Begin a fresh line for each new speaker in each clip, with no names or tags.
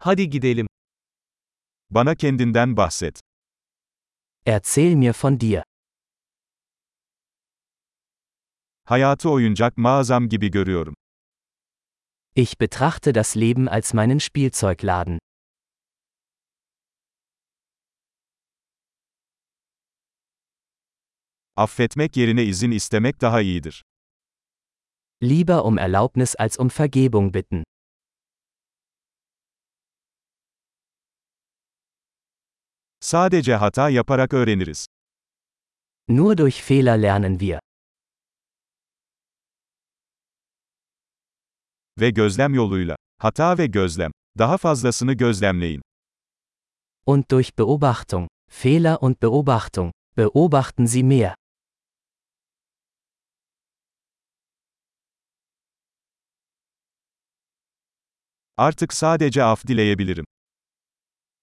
Hadi gidelim.
Bana kendinden bahset.
Erzähl mir von dir.
Hayatı oyuncak mağazam gibi görüyorum.
Ich betrachte das Leben als meinen Spielzeugladen.
Affetmek yerine izin istemek daha iyidir.
Lieber um Erlaubnis als um Vergebung bitten.
Sadece hata yaparak öğreniriz.
Nur durch Fehler lernen wir.
Ve gözlem yoluyla. Hata ve gözlem. Daha fazlasını gözlemleyin.
Und durch Beobachtung. Fehler und Beobachtung. Beobachten Sie mehr.
Artık sadece af dileyebilirim.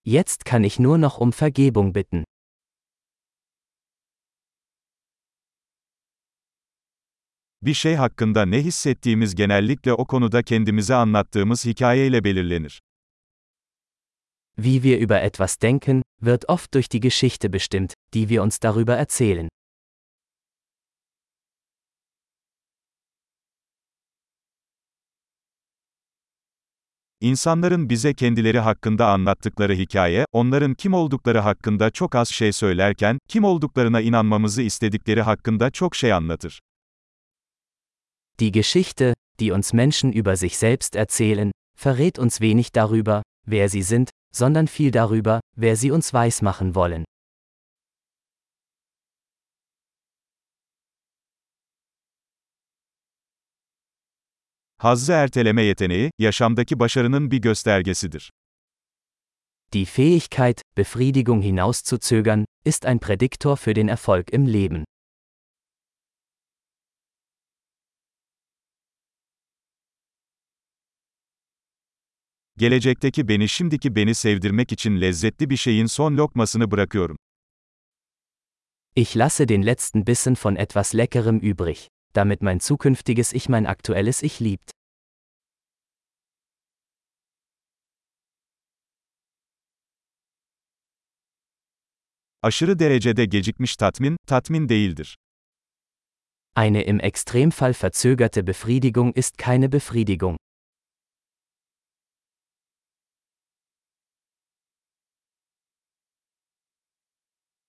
Jetzt kann ich nur noch um Vergebung bitten.
Bir şey hakkında ne hissettiğimiz genellikle o konuda kendimize anlattığımız hikayeyle belirlenir.
Wie wir über etwas denken, wird oft durch die Geschichte bestimmt, die wir uns darüber erzählen.
İnsanların bize kendileri hakkında anlattıkları hikaye, onların kim oldukları hakkında çok az şey söylerken, kim olduklarına inanmamızı istedikleri hakkında çok şey anlatır.
Die Geschichte, die uns Menschen über sich selbst erzählen, verrät uns wenig darüber, wer sie sind, sondern viel darüber, wer sie uns weismachen wollen.
Hazzı erteleme yeteneği, yaşamdaki başarının bir göstergesidir.
Die Fähigkeit, Befriedigung hinauszuzögern, ist ein Prädiktor für den Erfolg im Leben.
Gelecekteki beni şimdiki beni sevdirmek için lezzetli bir şeyin son lokmasını bırakıyorum.
Ich lasse den letzten Bissen von etwas Leckerem übrig, damit mein zukünftiges Ich mein aktuelles Ich liebt.
Aşırı derecede gecikmiş tatmin, tatmin değildir.
Eine im Extremfall verzögerte Befriedigung ist keine Befriedigung.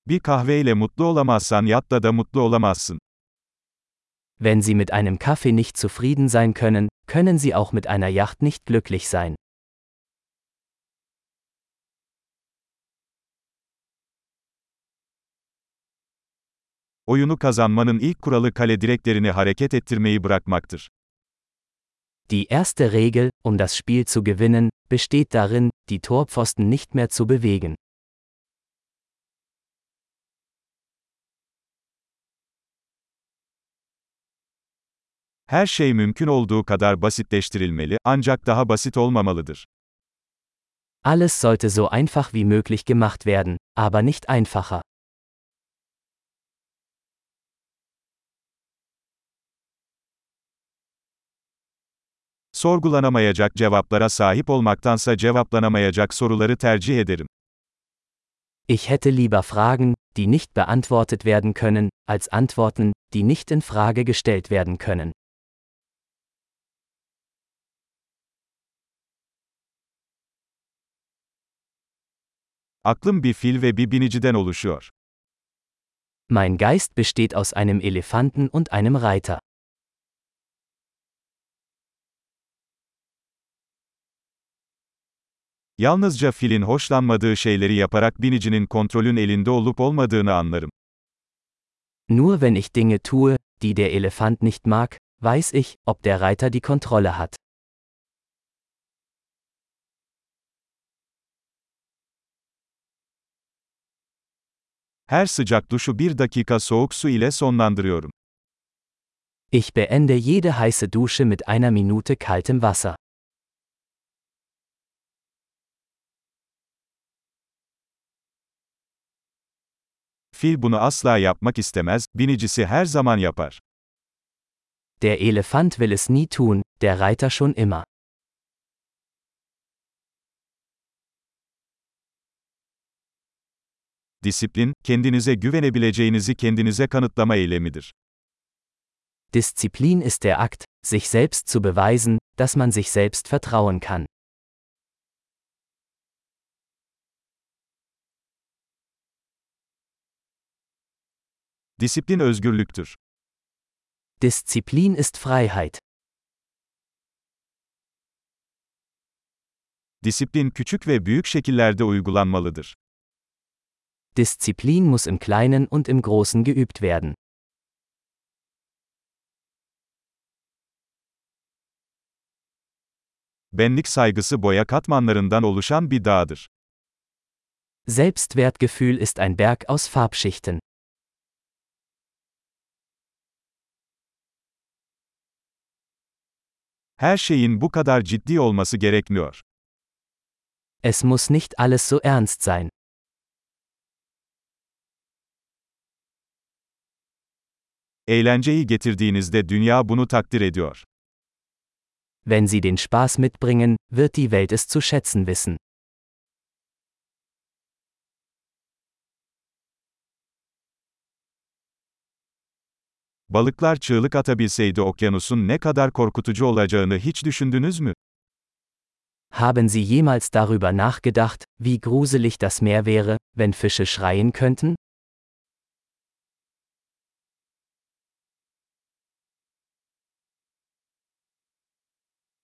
Bir kahveyle mutlu olamazsan yatta da mutlu olamazsın.
Wenn Sie mit einem Kaffee nicht zufrieden sein können, können Sie auch mit einer Yacht nicht glücklich sein.
Oyunu kazanmanın ilk kuralı kale direklerini hareket ettirmeyi bırakmaktır.
Die erste Regel, um das Spiel zu gewinnen, besteht darin, die Torpfosten nicht mehr zu bewegen.
Her şey mümkün olduğu kadar basitleştirilmeli, ancak daha basit olmamalıdır.
Alles sollte so einfach wie möglich gemacht werden, aber nicht einfacher.
Sorgulanamayacak cevaplara sahip olmaktansa cevaplanamayacak soruları tercih ederim.
Ich hätte lieber Fragen, die nicht beantwortet werden können, als Antworten, die nicht in Frage gestellt werden können.
Aklım bir fil ve bir biniciden oluşuyor.
Mein Geist besteht aus einem Elefanten und einem Reiter.
Yalnızca filin hoşlanmadığı şeyleri yaparak binicinin kontrolün elinde olup olmadığını anlarım.
Nur wenn ich Dinge tue, die der Elefant nicht mag, weiß ich, ob der Reiter die Kontrolle hat.
Her sıcak duşu bir dakika soğuk su ile sonlandırıyorum.
Ich beende jede heiße Dusche mit einer Minute kaltem Wasser.
Fil bunu asla yapmak istemez, binicisi her zaman yapar.
Der Elefant will es nie tun, der Reiter schon immer.
Disiplin, kendinize güvenebileceğinizi kendinize kanıtlama eylemidir.
Disziplin ist der Akt, sich selbst zu beweisen, dass man sich selbst vertrauen kann.
Disiplin özgürlüktür.
Disziplin ist Freiheit.
Disiplin küçük ve büyük şekillerde uygulanmalıdır.
Disziplin muss im Kleinen und im Großen geübt werden.
Benlik saygısı boya katmanlarından oluşan bir dağdır.
Selbstwertgefühl ist ein Berg aus Farbschichten.
Her şeyin bu kadar ciddi olması gerekmiyor.
Es muss nicht alles so ernst sein.
Eğlenceyi getirdiğinizde dünya bunu takdir ediyor.
Wenn Sie den Spaß mitbringen, wird die Welt es zu schätzen wissen.
Balıklar çığlık atabilseydi okyanusun ne kadar korkutucu olacağını hiç düşündünüz mü?
Haben Sie jemals darüber nachgedacht, wie gruselig das Meer wäre, wenn Fische schreien könnten?